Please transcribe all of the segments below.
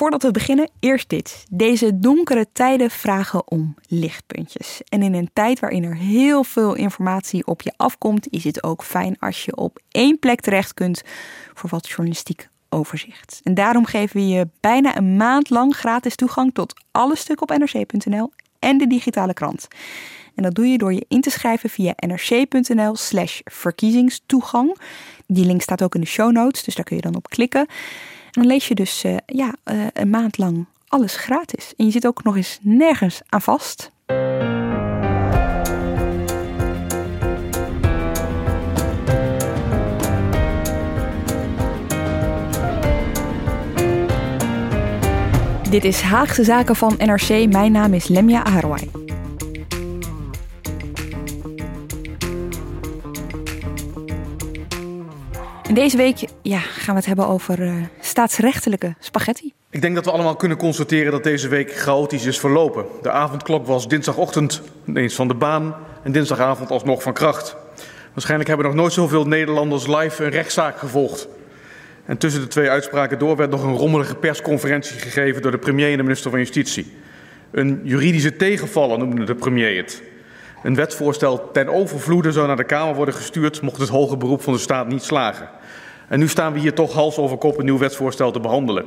Voordat we beginnen, eerst dit. Deze donkere tijden vragen om lichtpuntjes. En in een tijd waarin er heel veel informatie op je afkomt, is het ook fijn als je op één plek terecht kunt voor wat journalistiek overzicht. En daarom geven we je bijna een maand lang gratis toegang tot alle stukken op nrc.nl en de digitale krant. En dat doe je door je in te schrijven via nrc.nl slash verkiezingstoegang. Die link staat ook in de show notes, dus daar kun je dan op klikken. En dan lees je dus uh, ja, uh, een maand lang alles gratis. En je zit ook nog eens nergens aan vast. Dit is Haagse Zaken van NRC. Mijn naam is Lemja Aharwai. En deze week ja, gaan we het hebben over uh, staatsrechtelijke spaghetti. Ik denk dat we allemaal kunnen constateren dat deze week chaotisch is verlopen. De avondklok was dinsdagochtend ineens van de baan en dinsdagavond alsnog van kracht. Waarschijnlijk hebben nog nooit zoveel Nederlanders live een rechtszaak gevolgd. En tussen de twee uitspraken door werd nog een rommelige persconferentie gegeven door de premier en de minister van Justitie. Een juridische tegenvaller noemde de premier het. Een wetsvoorstel ten overvloede zou naar de Kamer worden gestuurd, mocht het hoge beroep van de staat niet slagen. En nu staan we hier toch hals over kop een nieuw wetsvoorstel te behandelen.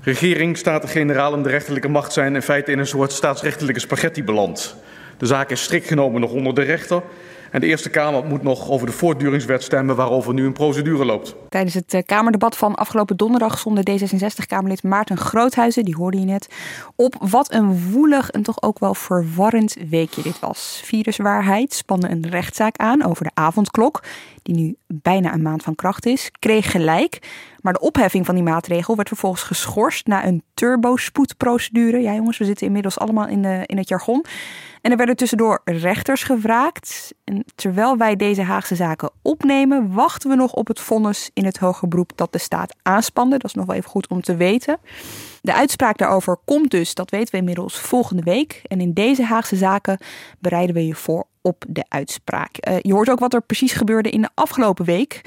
Regering, Staten-Generaal en de rechterlijke macht zijn in feite in een soort staatsrechtelijke spaghetti beland. De zaak is strikt genomen nog onder de rechter. En de Eerste Kamer moet nog over de voortduringswet stemmen waarover nu een procedure loopt. Tijdens het eh, Kamerdebat van afgelopen donderdag zonde D66-Kamerlid Maarten Groothuizen, die hoorde je net, op wat een woelig en toch ook wel verwarrend weekje dit was. Viruswaarheid spande een rechtszaak aan over de avondklok, die nu bijna een maand van kracht is, kreeg gelijk. Maar de opheffing van die maatregel werd vervolgens geschorst na een turbospoedprocedure. Ja jongens, we zitten inmiddels allemaal in, de, in het jargon. En er werden tussendoor rechters gevraagd. En terwijl wij deze Haagse zaken opnemen, wachten we nog op het vonnis in het hoger beroep dat de staat aanspande. Dat is nog wel even goed om te weten. De uitspraak daarover komt dus, dat weten we inmiddels, volgende week. En in deze Haagse zaken bereiden we je voor op de uitspraak. Uh, je hoort ook wat er precies gebeurde in de afgelopen week.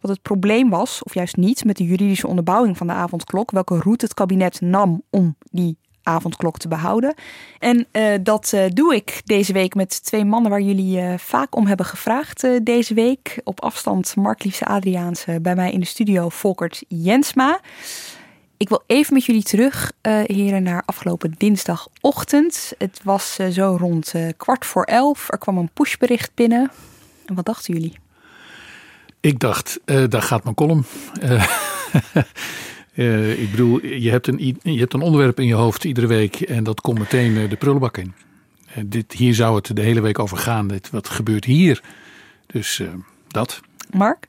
Wat het probleem was, of juist niet, met de juridische onderbouwing van de avondklok. Welke route het kabinet nam om die avondklok te behouden. En uh, dat uh, doe ik deze week met twee mannen waar jullie vaak om hebben gevraagd deze week. Op afstand Mark Liefse Adriaans bij mij in de studio Volkert Jensma. Ik wil even met jullie terug, heren, naar afgelopen dinsdagochtend. Het was zo rond kwart voor elf. Er kwam een pushbericht binnen. En wat dachten jullie? Ik dacht, daar gaat mijn column. Ik bedoel, je hebt, een, je hebt een onderwerp in je hoofd iedere week en dat komt meteen de prullenbak in. Dit, hier zou het de hele week over gaan. Dit, wat gebeurt hier? Dus dat. Mark?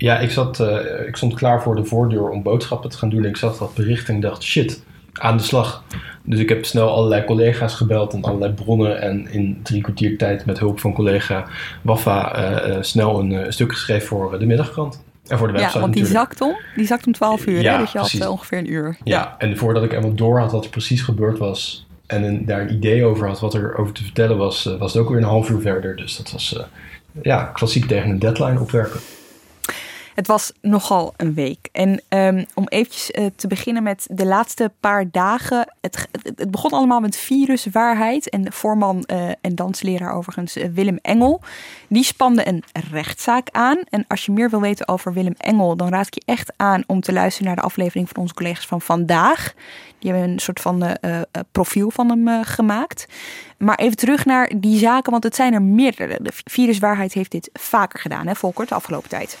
Ja, ik, zat, ik stond klaar voor de voordeur om boodschappen te gaan doen. Ik zag dat bericht en ik dacht, shit, aan de slag. Dus ik heb snel allerlei collega's gebeld en allerlei bronnen. En in drie kwartier tijd met hulp van collega Waffa snel een stuk geschreven voor de middagkrant. En voor de website Ja, want die zakt om. Die zakt om 12 uur, ja, hè? dus je precies. had ongeveer een uur. Ja. ja, en voordat ik helemaal door had wat er precies gebeurd was... en een, daar een idee over had wat er over te vertellen was... Was het ook weer een half uur verder. Dus dat was ja, klassiek tegen een deadline opwerken. Het was nogal een week. En um, om eventjes uh, te beginnen met de laatste paar dagen. Het, het, begon allemaal met viruswaarheid. En voorman uh, en dansleraar overigens, uh, Willem Engel. Die spande een rechtszaak aan. En als je meer wil weten over Willem Engel, dan raad ik je echt aan om te luisteren naar de aflevering van onze collega's van vandaag. Die hebben een soort van profiel van hem gemaakt. Maar even terug naar die zaken, want het zijn er meerdere. De viruswaarheid heeft dit vaker gedaan, hè, Volker, de afgelopen tijd.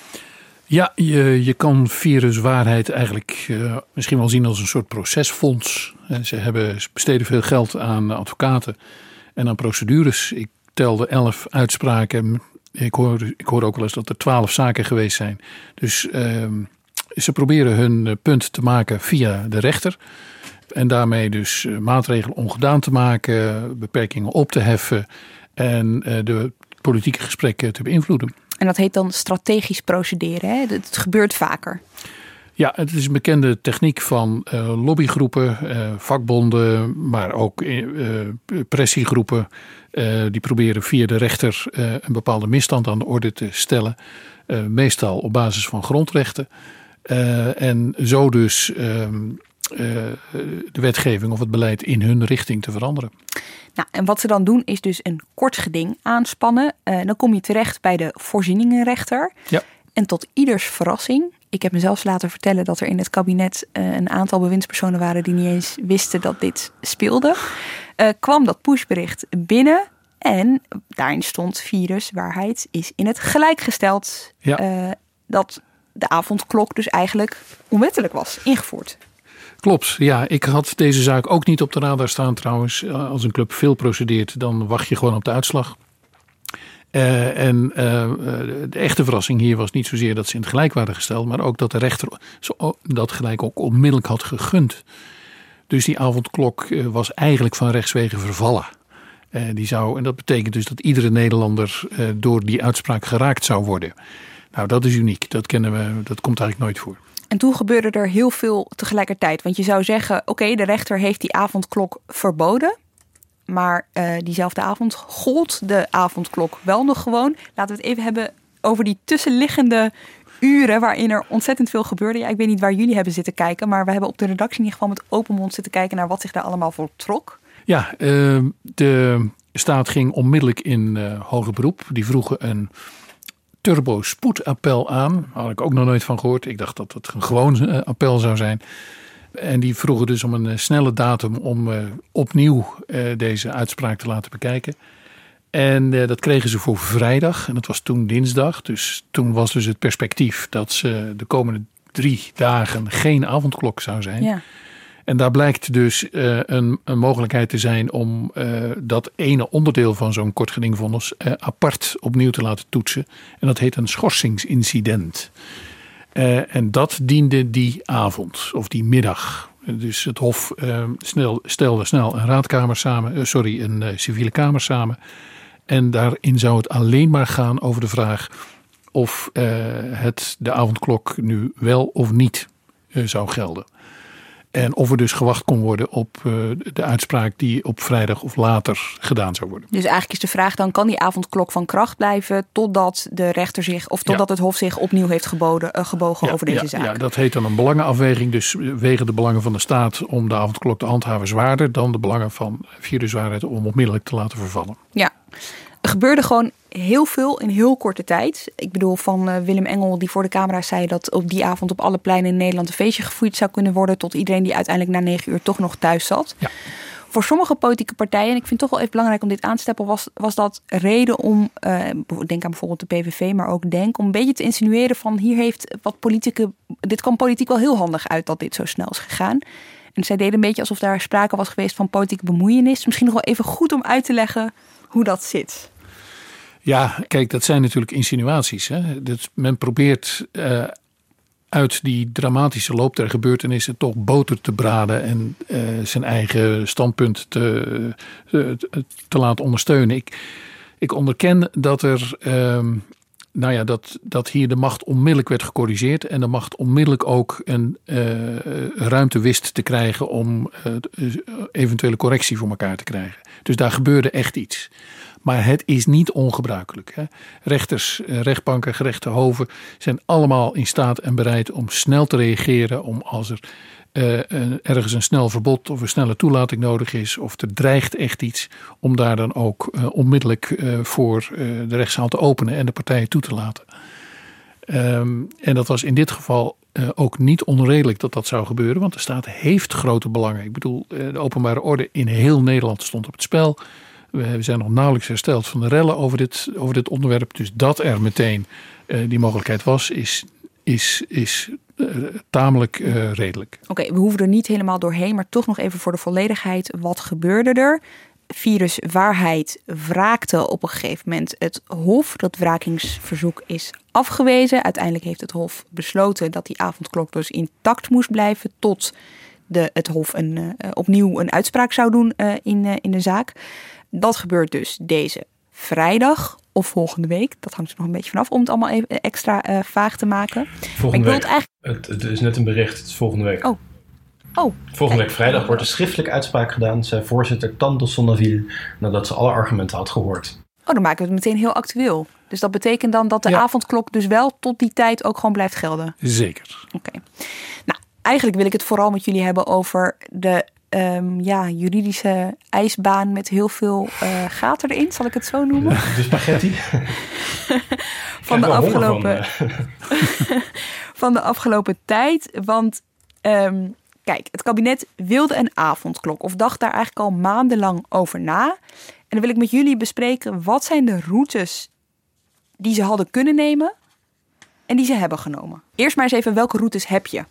Ja, je, je kan viruswaarheid eigenlijk uh, misschien wel zien als een soort procesfonds. Ze hebben, besteden veel geld aan advocaten en aan procedures. Ik telde elf uitspraken. Ik hoor, ik hoor ook wel eens dat er twaalf zaken geweest zijn. Dus uh, ze proberen hun punt te maken via de rechter. En daarmee dus maatregelen ongedaan te maken, beperkingen op te heffen en de politieke gesprekken te beïnvloeden. En dat heet dan strategisch procederen. Hè? Het gebeurt vaker. Ja, het is een bekende techniek van uh, lobbygroepen, uh, vakbonden, maar ook uh, pressiegroepen. die proberen via de rechter een bepaalde misstand aan de orde te stellen. meestal op basis van grondrechten. en zo dus ehm, de wetgeving of het beleid in hun richting te veranderen. Nou, en wat ze dan doen is dus een kort geding aanspannen. dan kom je terecht bij de voorzieningenrechter. Ja. En tot ieders verrassing ik heb mezelf laten vertellen dat er in het kabinet uh, een aantal bewindspersonen waren die niet eens wisten dat dit speelde. Uh, kwam dat pushbericht binnen en daarin stond viruswaarheid is in het gelijk gesteld. Ja. Dat de avondklok dus eigenlijk onwettelijk was ingevoerd. Klopt, ja. Ik had deze zaak ook niet op de radar staan trouwens. Als een club veel procedeert, dan wacht je gewoon op de uitslag. Uh, en uh, de echte verrassing hier was niet zozeer dat ze in het gelijk waren gesteld, maar ook dat de rechter dat gelijk ook onmiddellijk had gegund. Dus die avondklok was eigenlijk van rechtswege vervallen. Die zou, en dat betekent dus dat iedere Nederlander door die uitspraak geraakt zou worden. Nou, dat is uniek. Dat kennen we, dat komt eigenlijk nooit voor. En toen gebeurde er heel veel tegelijkertijd. Want je zou zeggen: oké, de rechter heeft die avondklok verboden. Maar uh, diezelfde avond gold de avondklok wel nog gewoon. Laten we het even hebben over die tussenliggende uren waarin er ontzettend veel gebeurde. Ja, ik weet niet waar jullie hebben zitten kijken, maar we hebben op de redactie in ieder geval met open mond zitten kijken naar wat zich daar allemaal voltrok. Ja, uh, de staat ging onmiddellijk in uh, hoger beroep. Die vroegen een turbo spoedappel aan. Had ik ook nog nooit van gehoord. Ik dacht dat het een gewoon appel zou zijn. En die vroegen dus om een eh, snelle datum om uh, opnieuw deze uitspraak te laten bekijken. En dat kregen ze voor vrijdag en dat was toen dinsdag. Dus toen was dus het perspectief dat ze de komende drie dagen geen avondklok zou zijn. Ja. En daar blijkt dus een, een, mogelijkheid te zijn om dat ene onderdeel van zo'n kort gedingvonnis apart opnieuw te laten toetsen. En dat heet een schorsingsincident. En dat diende die avond of die middag. Dus het Hof uh, snel, stelde snel een raadkamer samen, sorry, een civiele kamer samen. En daarin zou het alleen maar gaan over de vraag of het de avondklok nu wel of niet zou gelden. En of er dus gewacht kon worden op uh, de uitspraak die op vrijdag of later gedaan zou worden. Dus eigenlijk is de vraag dan, kan die avondklok van kracht blijven totdat de rechter zich, of totdat ja. het Hof zich opnieuw heeft geboden, uh, gebogen ja, over deze ja, zaak? Ja, dat heet dan een belangenafweging. Dus wegen de belangen van de staat om de avondklok te handhaven zwaarder dan de belangen van viruswaarheid om onmiddellijk te laten vervallen. Ja, er gebeurde gewoon heel veel in heel korte tijd. Ik bedoel, van uh, Willem Engel, die voor de camera zei dat op die avond op alle pleinen in Nederland een feestje gevoerd zou kunnen worden. Tot iedereen die uiteindelijk na negen uur toch nog thuis zat. Ja. Voor sommige politieke partijen, en ik vind het toch wel even belangrijk om dit aan te steppen, was, was dat reden om, uh, denk aan bijvoorbeeld de PVV, maar ook Denk, om een beetje te insinueren van hier heeft wat politieke, dit kwam politiek wel heel handig uit dat dit zo snel is gegaan. En zij deden een beetje alsof daar sprake was geweest van politieke bemoeienis. Misschien nog wel even goed om uit te leggen hoe dat zit. Ja, kijk, dat zijn natuurlijk insinuaties. Hè? Dat men probeert uh, uit die dramatische loop der gebeurtenissen toch boter te braden en uh, zijn eigen standpunt te, uh, te laten ondersteunen. Ik, ik onderken dat er. Uh, nou ja, dat, dat hier de macht onmiddellijk werd gecorrigeerd en de macht onmiddellijk ook een ruimte wist te krijgen om eventuele correctie voor elkaar te krijgen. Dus daar gebeurde echt iets. Maar het is niet ongebruikelijk. Hè. Rechters, eh, rechtbanken, gerechte hoven zijn allemaal in staat en bereid om snel te reageren. Om als er uh, ergens een snel verbod of een snelle toelating nodig is. Of er dreigt echt iets. Om daar dan ook uh, onmiddellijk voor de rechtszaal te openen en de partijen toe te laten. Um, en dat was in dit geval ook niet onredelijk dat dat zou gebeuren. Want de staat heeft grote belangen. Ik bedoel, de openbare orde in heel Nederland stond op het spel. We zijn nog nauwelijks hersteld van de rellen over dit, over dit onderwerp. Dus dat er meteen uh, die mogelijkheid was, is, is, is uh, tamelijk uh, redelijk. Oké, we hoeven er niet helemaal doorheen, maar toch nog even voor de volledigheid. Wat gebeurde er? viruswaarheid wraakte op een gegeven moment het Hof. Dat wrakingsverzoek is afgewezen. Uiteindelijk heeft het Hof besloten dat die avondklok dus intact moest blijven tot de, het Hof een, opnieuw een uitspraak zou doen in, in de zaak. Dat gebeurt dus deze vrijdag of volgende week. Dat hangt er nog een beetje vanaf om het allemaal even extra vaag te maken. Volgende week. Het, eigenlijk... het, het, is net een bericht, het is volgende week. Oh. Oh, Volgende week vrijdag wordt een schriftelijke uitspraak gedaan, zei voorzitter Tante Sonneville, nadat ze alle argumenten had gehoord. Oh, dan maken we het meteen heel actueel. Dus dat betekent dan dat de ja. avondklok dus wel tot die tijd ook gewoon blijft gelden? Zeker. Oké. Okay. Nou, eigenlijk wil ik het vooral met jullie hebben over de um, ja, juridische ijsbaan met heel veel uh, gaten erin, zal ik het zo noemen? De spaghetti. van, de afgelopen, van, uh... van de afgelopen tijd. Want um, kijk, het kabinet wilde een avondklok of dacht daar eigenlijk al maandenlang over na. En dan wil ik met jullie bespreken wat zijn de routes die ze hadden kunnen nemen en die ze hebben genomen. Eerst maar eens even, welke routes heb je?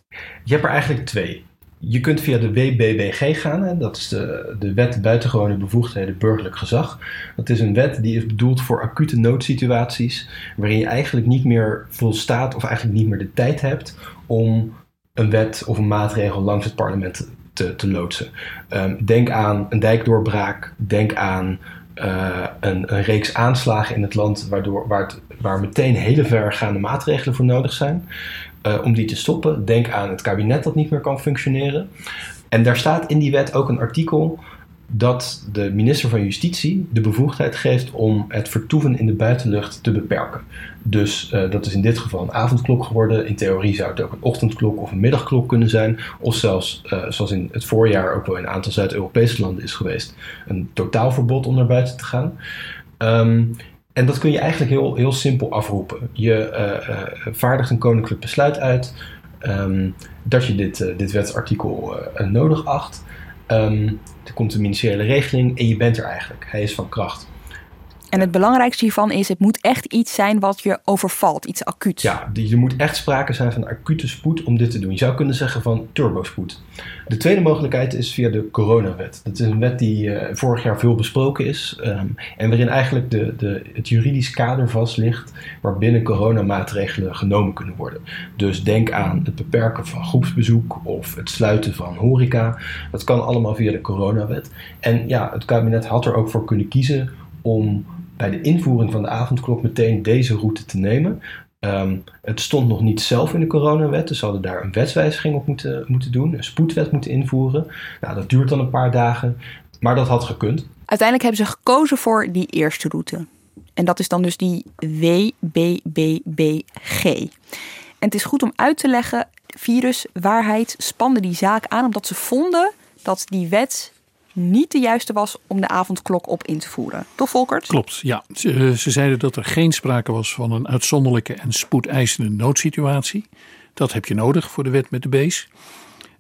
Je hebt er eigenlijk twee. Je kunt via de WBBG gaan, hè? dat is de, de Wet Buitengewone Bevoegdheden Burgerlijk Gezag. Dat is een wet die is bedoeld voor acute noodsituaties, waarin je eigenlijk niet meer volstaat of eigenlijk niet meer de tijd hebt om een wet of een maatregel langs het parlement te, te loodsen. Um, denk aan een dijkdoorbraak, denk aan uh, een, een, reeks aanslagen in het land waardoor, waar, waar meteen hele vergaande maatregelen voor nodig zijn. Uh, om die te stoppen, denk aan het kabinet dat niet meer kan functioneren. En daar staat in die wet ook een artikel dat de minister van Justitie de bevoegdheid geeft om het vertoeven in de buitenlucht te beperken. Dus uh, dat is in dit geval een avondklok geworden. In theorie zou het ook een ochtendklok of een middagklok kunnen zijn. Of zelfs, uh, zoals in het voorjaar ook wel in een aantal Zuid-Europese landen is geweest, een totaalverbod om naar buiten te gaan. Um, en dat kun je eigenlijk heel, heel simpel afroepen. Je uh, vaardigt een koninklijk besluit uit um, dat je dit, dit wetsartikel nodig acht. Um, er komt een ministeriële regeling en je bent er eigenlijk. Hij is van kracht. En het belangrijkste hiervan is, het moet echt iets zijn wat je overvalt, iets acuuts. Ja, er moet echt sprake zijn van acute spoed om dit te doen. Je zou kunnen zeggen van turbospoed. De tweede mogelijkheid is via de coronawet. Dat is een wet die uh, vorig jaar veel besproken is um, en waarin eigenlijk de, de, het juridisch kader vast ligt waarbinnen coronamaatregelen genomen kunnen worden. Dus denk aan het beperken van groepsbezoek of het sluiten van horeca. Dat kan allemaal via de coronawet. En ja, het kabinet had er ook voor kunnen kiezen om bij de invoering van de avondklok meteen deze route te nemen. Um, het stond nog niet zelf in de coronawet, dus ze hadden daar een wetswijziging op moeten, moeten doen, een spoedwet moeten invoeren. Nou, dat duurt dan een paar dagen, maar dat had gekund. Uiteindelijk hebben ze gekozen voor die eerste route. En dat is dan dus die WBBBG. En het is goed om uit te leggen, viruswaarheid spande die zaak aan omdat ze vonden dat die wet niet de juiste was om de avondklok op in te voeren. Toch, Volkert? Klopt, ja. Ze, eh, ze zeiden dat er geen sprake was van een uitzonderlijke en spoedeisende noodsituatie. Dat heb je nodig voor de wet met de bees.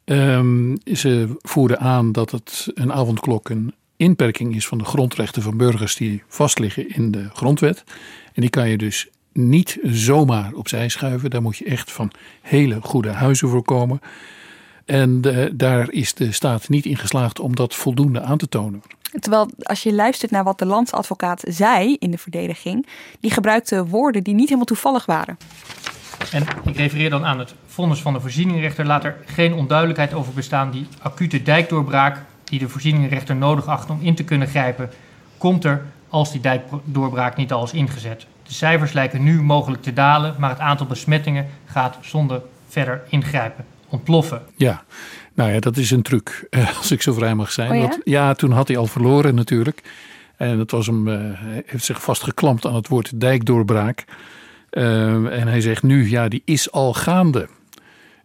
Um, ze voerden aan dat het een avondklok een inperking is van de grondrechten van burgers die vastliggen in de grondwet. En die kan je dus niet zomaar opzij schuiven. Daar moet je echt van hele goede huizen voor komen. En daar is de staat niet in geslaagd om dat voldoende aan te tonen. Terwijl als je luistert naar wat de landsadvocaat zei in de verdediging, die gebruikte woorden die niet helemaal toevallig waren. En ik refereer dan aan het vonnis van de voorzieningenrechter. Laat er geen onduidelijkheid over bestaan. Die acute dijkdoorbraak die de voorzieningenrechter nodig acht om in te kunnen grijpen, komt er als die dijkdoorbraak niet al is ingezet. De cijfers lijken nu mogelijk te dalen, maar het aantal besmettingen gaat zonder verder ingrijpen ontploffen. Ja, nou ja, dat is een truc, eh, als ik zo vrij mag zijn. Oh ja? Want, ja, toen had hij al verloren natuurlijk. En het was hem, uh, heeft zich vastgeklampt aan het woord dijkdoorbraak. Uh, en hij zegt nu, ja, die is al gaande.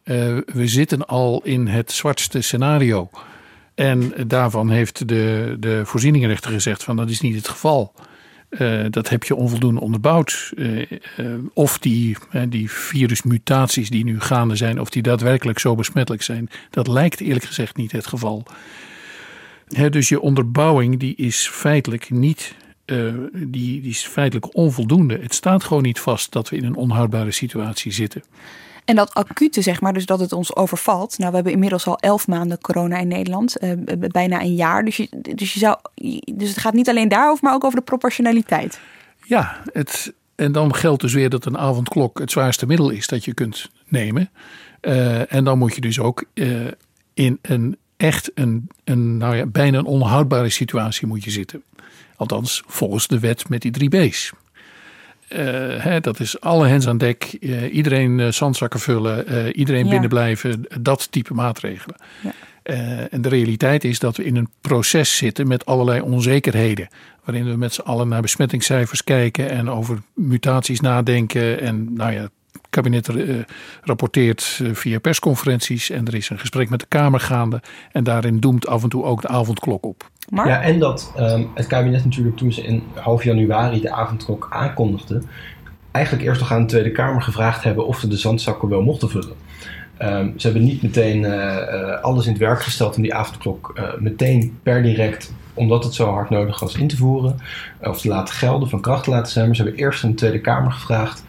Uh, we zitten al in het zwartste scenario. En daarvan heeft de, de voorzieningenrechter gezegd van dat is niet het geval. Uh, dat heb je onvoldoende onderbouwd. Uh, uh, of die, die virusmutaties die nu gaande zijn, of die daadwerkelijk zo besmettelijk zijn, dat lijkt eerlijk gezegd niet het geval. dus je onderbouwing die is feitelijk niet, die, die is feitelijk onvoldoende. Het staat gewoon niet vast dat we in een onhoudbare situatie zitten. En dat acute, zeg maar, dus dat het ons overvalt. Nou, we hebben inmiddels al elf maanden corona in Nederland. Uh, bijna een jaar. Dus, je, dus, je zou, dus het gaat niet alleen daarover, maar ook over de proportionaliteit. Ja, het, en dan geldt dus weer dat een avondklok het zwaarste middel is dat je kunt nemen. Uh, en dan moet je dus ook uh, in een echt een, een nou ja, bijna een onhoudbare situatie moet je zitten. Althans, volgens de wet met die drie B's. Uh, hè, dat is alle hens aan dek, uh, iedereen uh, zandzakken vullen, iedereen ja. binnenblijven, dat type maatregelen. Ja. en de realiteit is dat we in een proces zitten met allerlei onzekerheden. Waarin we met z'n allen naar besmettingscijfers kijken en over mutaties nadenken. En nou ja, het kabinet rapporteert via persconferenties en er is een gesprek met de Kamer gaande. En daarin doemt af en toe ook de avondklok op. Maar? Ja, en dat um, het kabinet natuurlijk toen ze in half januari de avondklok aankondigde, eigenlijk eerst nog aan de Tweede Kamer gevraagd hebben of ze de zandzakken wel mochten vullen. Um, ze hebben niet meteen uh, uh, alles in het werk gesteld om die avondklok uh, meteen per direct, omdat het zo hard nodig was, in te voeren of te laten gelden, van kracht te laten zijn. Maar ze hebben eerst aan de Tweede Kamer gevraagd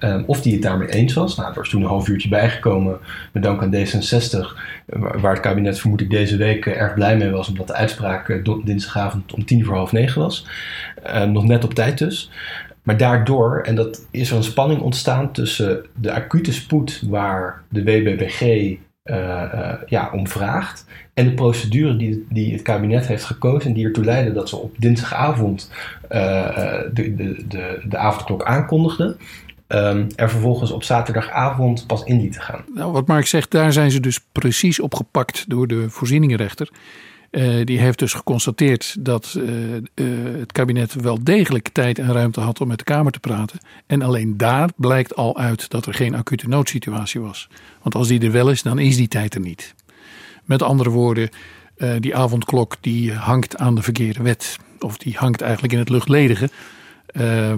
Um, of die het daarmee eens was. Nou, er was toen een half uurtje bijgekomen met dank aan D66, waar het kabinet vermoed ik deze week erg blij mee was, omdat de uitspraak dinsdagavond om tien voor half negen was. Um, nog net op tijd dus. Maar daardoor, en dat is er een spanning ontstaan tussen de acute spoed waar de WBBG ja, om vraagt. En de procedure die, die het kabinet heeft gekozen en die ertoe leidde dat ze op dinsdagavond de, de, de, de avondklok aankondigden. Um, er vervolgens op zaterdagavond pas in die te gaan. Nou, wat Mark zegt, daar zijn ze dus precies opgepakt door de voorzieningenrechter. Uh, die heeft dus geconstateerd dat uh, uh, het kabinet wel degelijk tijd en ruimte had om met de Kamer te praten. En alleen daar blijkt al uit dat er geen acute noodsituatie was. Want als die er wel is, dan is die tijd er niet. Met andere woorden, die avondklok die hangt aan de verkeerde wet. Of die hangt eigenlijk in het luchtledige. Uh,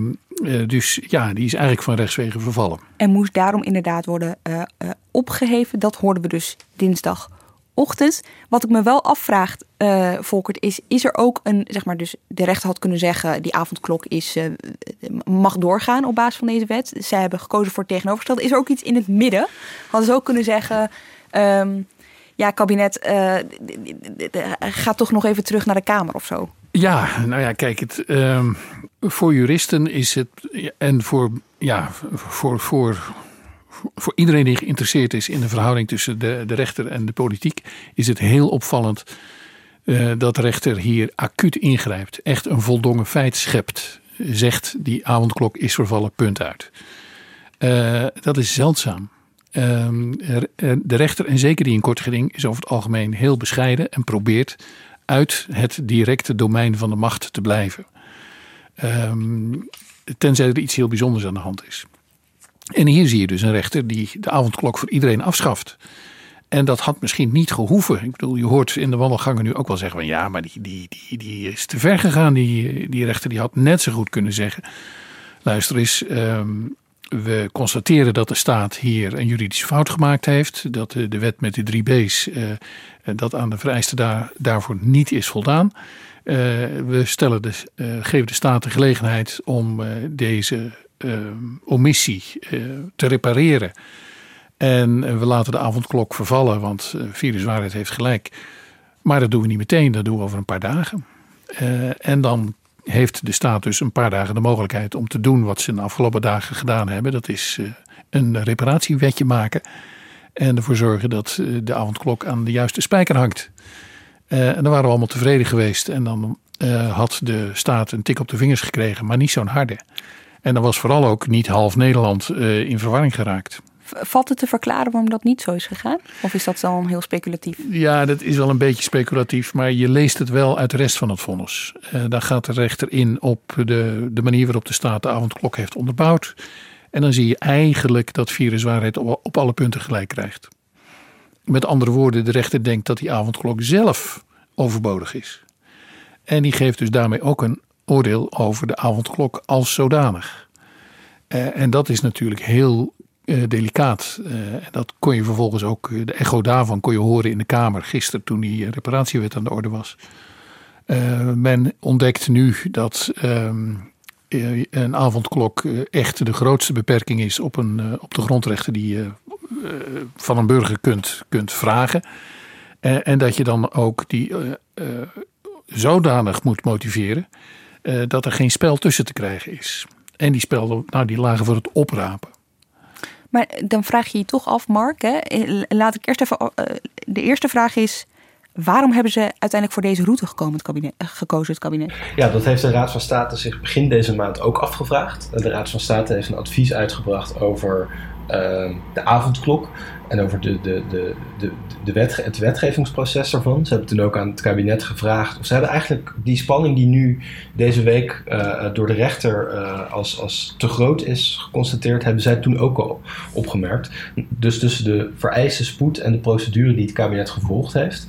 dus ja, die is eigenlijk van rechtswege vervallen. En moest daarom inderdaad worden uh, opgeheven. Dat hoorden we dus dinsdagochtend. Wat ik me wel afvraag, uh, Volkert, is: is er ook een, zeg maar, dus de rechter had kunnen zeggen: die avondklok is, mag doorgaan op basis van deze wet. Zij hebben gekozen voor het tegenovergestelde. Is er ook iets in het midden? Hadden ze ook kunnen zeggen. Um, ja, kabinet, gaat toch nog even terug naar de Kamer of zo? Ja, nou ja, kijk, het, uh, voor juristen is het en voor, ja, voor, voor, voor iedereen die geïnteresseerd is in de verhouding tussen de, de rechter en de politiek, is het heel opvallend uh, dat de rechter hier acuut ingrijpt. Echt een voldongen feit schept. Zegt die avondklok is vervallen, punt uit. Uh, dat is zeldzaam. Uh, de rechter, en zeker die in kort geding, is over het algemeen heel bescheiden en probeert uit het directe domein van de macht te blijven. Um, tenzij er iets heel bijzonders aan de hand is. En hier zie je dus een rechter die de avondklok voor iedereen afschaft. En dat had misschien niet gehoeven. Ik bedoel, je hoort in de wandelgangen nu ook wel zeggen van ja, maar die, die, die, die is te ver gegaan. Die, die rechter die had net zo goed kunnen zeggen. Luister eens, um, we constateren dat de staat hier een juridische fout gemaakt heeft. Dat de, wet met de drie B's, uh, dat aan de vereisten daar, daarvoor niet is voldaan. Uh, we stellen de, uh, geven de staat de gelegenheid om deze omissie te repareren. En we laten de avondklok vervallen, want viruswaarheid heeft gelijk. Maar dat doen we niet meteen, dat doen we over een paar dagen. en dan heeft de staat dus een paar dagen de mogelijkheid om te doen wat ze de afgelopen dagen gedaan hebben. Dat is uh, een reparatiewetje maken en ervoor zorgen dat uh, de avondklok aan de juiste spijker hangt. Uh, en dan waren we allemaal tevreden geweest en dan had de staat een tik op de vingers gekregen, maar niet zo'n harde. En dan was vooral ook niet half Nederland in verwarring geraakt. Valt het te verklaren waarom dat niet zo is gegaan? Of is dat dan heel speculatief? Ja, dat is wel een beetje speculatief, maar je leest het wel uit de rest van het vonnis. Uh, daar gaat de rechter in op de, de manier waarop de staat de avondklok heeft onderbouwd. En dan zie je eigenlijk dat viruswaarheid op, op alle punten gelijk krijgt. Met andere woorden, de rechter denkt dat die avondklok zelf overbodig is. En die geeft dus daarmee ook een oordeel over de avondklok als zodanig. Uh, en dat is natuurlijk heel uh, delicaat. Uh, dat kon je vervolgens ook, de echo daarvan kon je horen in de Kamer gisteren toen die reparatiewet aan de orde was. Men ontdekt nu dat um, eh, een avondklok eh, echt de grootste beperking is op, een, eh, op de grondrechten die je eh, van een burger kunt, kunt vragen. En, dat je dan ook die eh, eh, zodanig moet motiveren eh, dat er geen spel tussen te krijgen is. En die spelden, nou, die lagen voor het oprapen. Maar dan vraag je je toch af, Mark. Hè? eh, Laat ik eerst even. eh, de eerste vraag is. Waarom hebben ze uiteindelijk voor deze route gekomen, het kabinet, eh, gekozen, het kabinet? Ja, dat heeft de Raad van State zich begin deze maand ook afgevraagd. De Raad van State heeft een advies uitgebracht over de avondklok en over de, de, de, de, de wet, het wetgevingsproces daarvan. Ze hebben toen ook aan het kabinet gevraagd. Of ze hebben eigenlijk die spanning die nu deze week eh, door de rechter eh, als, als te groot is geconstateerd, hebben zij toen ook al opgemerkt. Dus tussen de vereiste spoed en de procedure die het kabinet gevolgd heeft.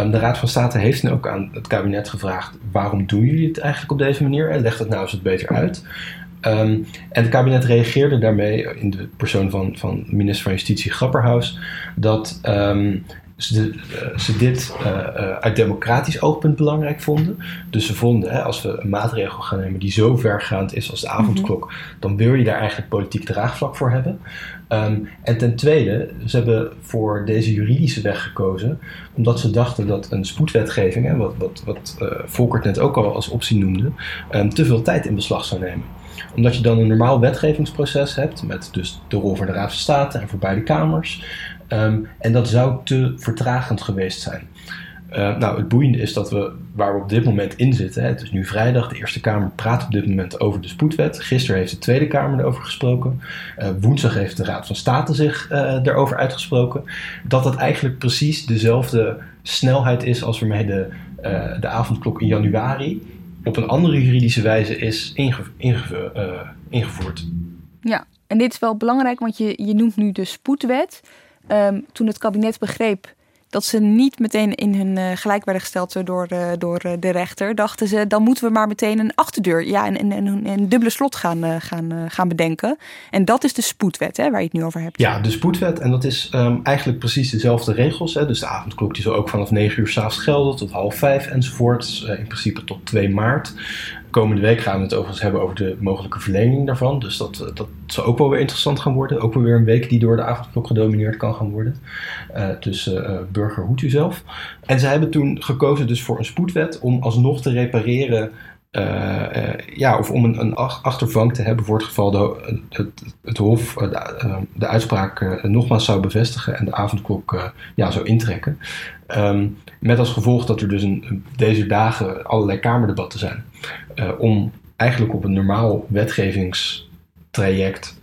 Um, de Raad van State heeft nu ook aan het kabinet gevraagd: waarom doen jullie het eigenlijk op deze manier? En leg het nou eens wat beter uit. Um, en het kabinet reageerde daarmee in de persoon van, van minister van Justitie Grapperhaus dat um, ze, uh, ze, dit uh, uh, uit democratisch oogpunt belangrijk vonden. Dus ze vonden, hè, als we een maatregel gaan nemen die zo vergaand is als de avondklok, mm -hmm. dan wil je daar eigenlijk politiek draagvlak voor hebben. Um, en ten tweede, ze hebben voor deze juridische weg gekozen, omdat ze dachten dat een spoedwetgeving, hè, wat, wat, wat uh, Volkert net ook al als optie noemde, um, te veel tijd in beslag zou nemen omdat je dan een normaal wetgevingsproces hebt, met dus de rol voor de Raad van State en voor beide kamers. Um, en dat zou te vertragend geweest zijn. Uh, nou, het boeiende is dat we, waar we op dit moment in zitten, hè, het is nu vrijdag, de Eerste Kamer praat op dit moment over de spoedwet. Gisteren heeft de Tweede Kamer erover gesproken. Uh, woensdag heeft de Raad van State zich uh, erover uitgesproken. Dat dat eigenlijk precies dezelfde snelheid is als waarmee de, de avondklok in januari op een andere juridische wijze is uh, ingevoerd. Ja, en dit is wel belangrijk, want je, je noemt nu de spoedwet. Um, toen het kabinet begreep dat ze niet meteen in hun uh, gelijk werden gesteld door, uh, door de rechter, dachten ze, dan moeten we maar meteen een achterdeur, ja, een, een, een, dubbele slot gaan, gaan, gaan bedenken. En dat is de spoedwet, hè, waar je het nu over hebt. Ja, de spoedwet. En dat is um, eigenlijk precies dezelfde regels. Hè. Dus de avondklok die zal ook vanaf 9 uur s'avonds gelden tot half 5 enzovoort. in principe tot 2 maart. Komende week gaan we het overigens hebben over de mogelijke verlenging daarvan. Dus dat, dat zal ook wel weer interessant gaan worden. Ook wel weer een week die door de avondklok gedomineerd kan gaan worden. Uh, dus uh, burger hoed u zelf. En ze hebben toen gekozen dus voor een spoedwet om alsnog te repareren ja, of om een, een, achtervang te hebben voor het geval de, het, het Hof de, de uitspraak nogmaals zou bevestigen en de avondklok ja, zou intrekken. Um, met als gevolg dat er dus een, deze dagen allerlei kamerdebatten zijn. om eigenlijk op een normaal wetgevingstraject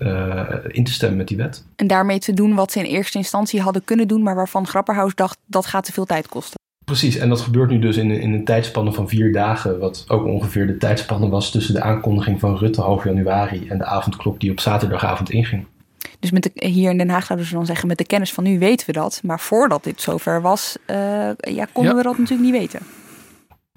in te stemmen met die wet. En daarmee te doen wat ze in eerste instantie hadden kunnen doen, maar waarvan Grapperhaus dacht dat gaat te veel tijd kosten. Precies, en dat gebeurt nu dus in, in een tijdspanne van vier dagen, wat ook ongeveer de tijdspanne was tussen de aankondiging van Rutte half januari en de avondklok die op zaterdagavond inging. Dus met de, hier in Den Haag zouden ze dan zeggen, met de kennis van nu weten we dat. Maar voordat dit zover was, uh, ja, konden ja. we dat natuurlijk niet weten.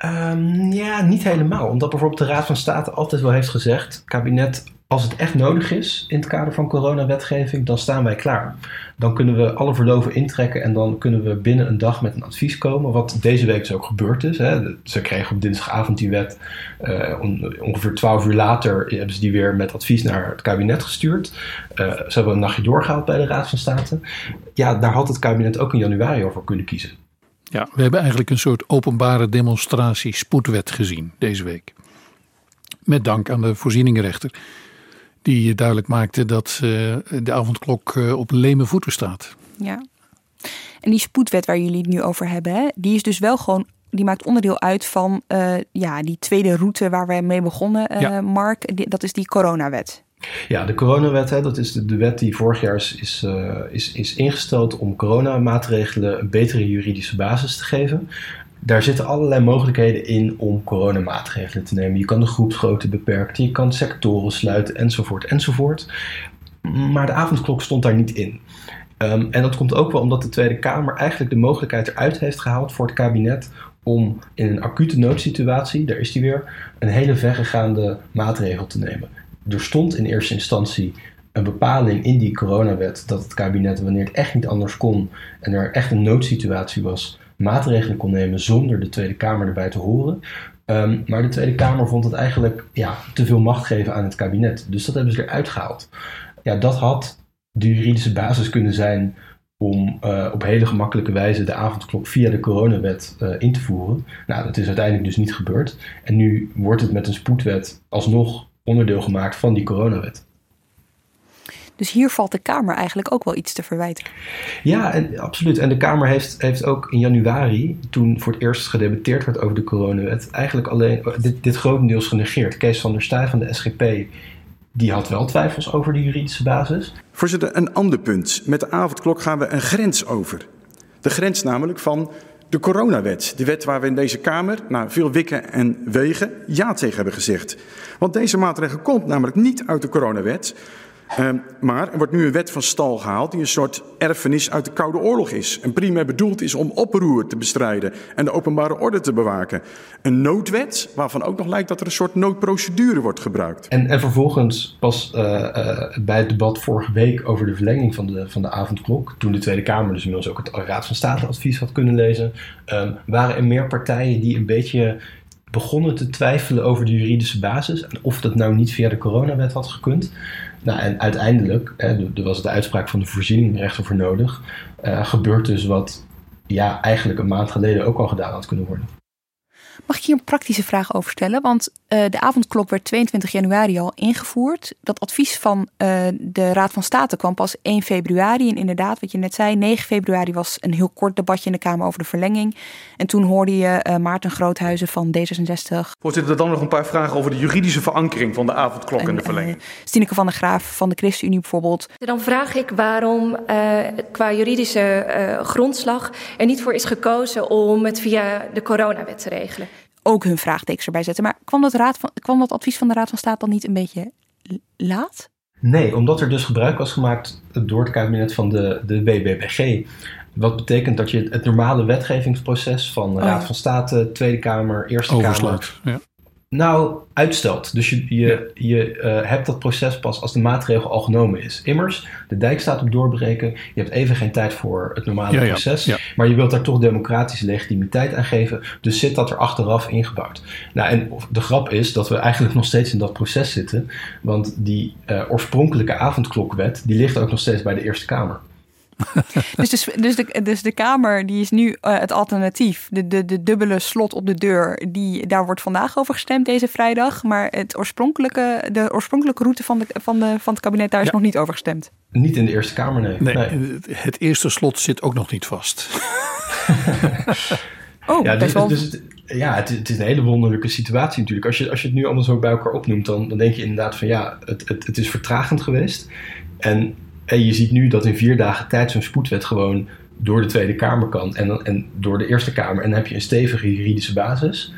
Um, ja, niet helemaal. Omdat bijvoorbeeld de Raad van State altijd wel heeft gezegd, kabinet, als het echt nodig is in het kader van coronawetgeving, dan staan wij klaar. Dan kunnen we alle verloven intrekken en dan kunnen we binnen een dag met een advies komen. Wat deze week dus ook gebeurd is. Hè. Ze kregen op dinsdagavond die wet. Uh, ongeveer twaalf uur later hebben ze die weer met advies naar het kabinet gestuurd. Uh, ze hebben een nachtje doorgehaald bij de Raad van State. Ja, daar had het kabinet ook in januari over kunnen kiezen. Ja, we hebben eigenlijk een soort openbare demonstratie spoedwet gezien deze week. Met dank aan de voorzieningenrechter die duidelijk maakte dat uh, de avondklok uh, op leme voeten staat. Ja. En die spoedwet waar jullie het nu over hebben, hè, die is dus wel gewoon, die maakt onderdeel uit van uh, ja, die tweede route waar we mee begonnen, ja. Mark. Die, dat is die coronawet. Ja, de coronawet, hè, dat is de, wet die vorig jaar is, is, is, is ingesteld om coronamaatregelen een betere juridische basis te geven daar zitten allerlei mogelijkheden in om coronamaatregelen te nemen. Je kan de groepsgrootte beperken, je kan sectoren sluiten, enzovoort, enzovoort. Maar de avondklok stond daar niet in. Um, en dat komt ook wel omdat de Tweede Kamer eigenlijk de mogelijkheid eruit heeft gehaald voor het kabinet om in een acute noodsituatie, daar is die weer, een hele verregaande maatregel te nemen. Er stond in eerste instantie een bepaling in die coronawet dat het kabinet, wanneer het echt niet anders kon en er echt een noodsituatie was, maatregelen kon nemen zonder de Tweede Kamer erbij te horen. Ehm, maar de Tweede Kamer vond het eigenlijk ja, te veel macht geven aan het kabinet. Dus dat hebben ze eruit gehaald. Ja, dat had de juridische basis kunnen zijn om uh, op hele gemakkelijke wijze de avondklok via de coronawet uh, in te voeren. Nou, dat is uiteindelijk dus niet gebeurd. En nu wordt het met een spoedwet alsnog onderdeel gemaakt van die coronawet. Dus hier valt de Kamer eigenlijk ook wel iets te verwijten. Ja, en, absoluut. En de Kamer heeft, heeft ook in januari, toen voor het eerst gedebatteerd werd over de coronawet, eigenlijk alleen dit, dit grotendeels genegeerd. Kees van der Staaij van de SGP die had wel twijfels over de juridische basis. Voorzitter, een ander punt. Met de avondklok gaan we een grens over. De grens namelijk van de coronawet. De wet waar we in deze Kamer, na veel wikken en wegen, ja tegen hebben gezegd. Want deze maatregel komt namelijk niet uit de coronawet, uh, maar er wordt nu een wet van stal gehaald die een soort erfenis uit de Koude Oorlog is. En primair bedoeld is om oproer te bestrijden en de openbare orde te bewaken. Een noodwet waarvan ook nog lijkt dat er een soort noodprocedure wordt gebruikt. En, en vervolgens pas uh, uh, bij het debat vorige week over de verlenging van de, van de avondklok, toen de Tweede Kamer dus inmiddels ook het Raad van State advies had kunnen lezen, um, waren er meer partijen die een beetje begonnen te twijfelen over de juridische basis en of dat nou niet via de coronawet had gekund. Nou, en uiteindelijk, er was de uitspraak van de voorzieningrechter voor nodig, uh, gebeurt dus wat ja, eigenlijk een maand geleden ook al gedaan had kunnen worden. Mag ik hier een praktische vraag over stellen? Want uh, de avondklok werd 22 januari al ingevoerd. Dat advies van uh, de Raad van State kwam pas 1 februari. En inderdaad, wat je net zei, 9 februari was een heel kort debatje in de Kamer over de verlenging. En toen hoorde je uh, Maarten Groothuizen van D66. Voorzitter, dan nog een paar vragen over de juridische verankering van de avondklok en, en de verlenging. Stineke van der Graaf van de ChristenUnie bijvoorbeeld. Dan vraag ik waarom qua juridische grondslag er niet voor is gekozen om het via de coronawet te regelen ook hun vraagtekens erbij zetten. Maar kwam dat, raad van, kwam dat advies van de Raad van State dan niet een beetje laat? Nee, omdat er dus gebruik was gemaakt door het kabinet van de, de WBBG. Wat betekent dat je het normale wetgevingsproces van de Raad van State, Tweede Kamer, Eerste Overslaat, Kamer. Ja. Nou, uitstelt. Dus je, je, je uh, hebt dat proces pas als de maatregel al genomen is. Immers, de dijk staat op doorbreken. Je hebt even geen tijd voor het normale ja, proces. ja. Maar je wilt daar toch democratische legitimiteit aan geven. Dus zit dat er achteraf ingebouwd. Nou, en de grap is dat we eigenlijk nog steeds in dat proces zitten. Want die uh, oorspronkelijke avondklokwet, die ligt ook nog steeds bij de Eerste Kamer. Dus de, dus, de, dus de Kamer die is nu uh, het alternatief. De, de, de dubbele slot op de deur, die, daar wordt vandaag over gestemd deze vrijdag. Maar het oorspronkelijke, de oorspronkelijke route van, de, van, de, van het kabinet, daar is Ja. nog niet over gestemd. Niet in de Eerste Kamer, nee. Nee, Nee. het eerste slot zit ook nog niet vast. Oh, Ja, best dus, wel. dus het, ja het, het is een hele wonderlijke situatie natuurlijk. Als je, als je het nu allemaal zo bij elkaar opnoemt, dan, dan denk je inderdaad van ja, het, het, het is vertragend geweest. En, en je ziet nu dat in vier dagen tijd zo'n spoedwet gewoon door de Tweede Kamer kan en, dan- en door de Eerste Kamer. En dan heb je een stevige juridische basis.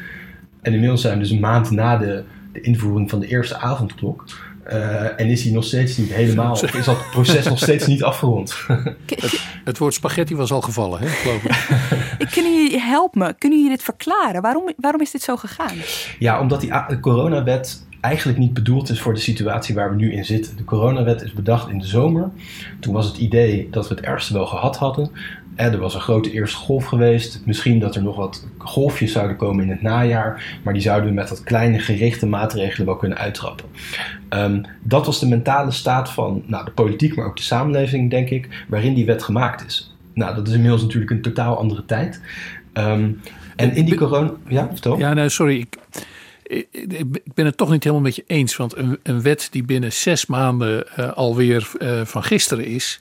En inmiddels zijn we dus een maand na de, de invoering van de eerste avondklok. Eh, en is die nog steeds niet helemaal, of is dat proces nog steeds niet afgerond? Het woord spaghetti was al gevallen, hè, geloof ik. Kunnen jullie help me? Kunnen jullie dit verklaren? Waarom, waarom is dit zo gegaan? Ja, omdat die coronawet eigenlijk niet bedoeld is voor de situatie waar we nu in zitten. De coronawet is bedacht in de zomer. Toen was het idee dat we het ergste wel gehad hadden. Eh, Er was een grote eerste golf geweest. Misschien dat er nog wat golfjes zouden komen in het najaar. Maar die zouden we met wat kleine gerichte maatregelen wel kunnen uittrappen. Ehm, dat was de mentale staat van nou, de politiek, maar ook de samenleving, denk ik, waarin die wet gemaakt is. Nou, dat is inmiddels natuurlijk een totaal andere tijd. Ehm, en in die corona... Ja, vertel. Ja, nee, sorry. Ik, ik, ben het toch niet helemaal met je eens. Want een, een wet die binnen zes maanden eh, alweer eh, van gisteren is.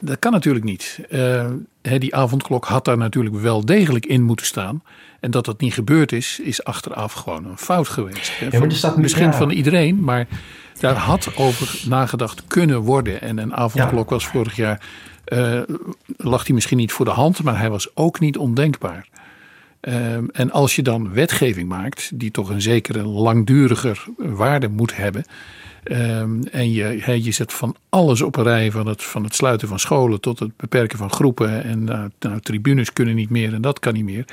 Dat kan natuurlijk niet. Eh, hè, die avondklok had daar natuurlijk wel degelijk in moeten staan. En dat dat niet gebeurd is, is achteraf gewoon een fout geweest. hè. Misschien van iedereen, maar daar had over nagedacht kunnen worden. En een avondklok was vorig jaar, lag die misschien niet voor de hand, maar hij was ook niet ondenkbaar. Ehm, en als je dan wetgeving maakt, die toch een zekere langduriger waarde moet hebben. ehm, en je, je zet van alles op een rij, van het, van het sluiten van scholen tot het beperken van groepen. En nou, nou, tribunes kunnen niet meer en dat kan niet meer.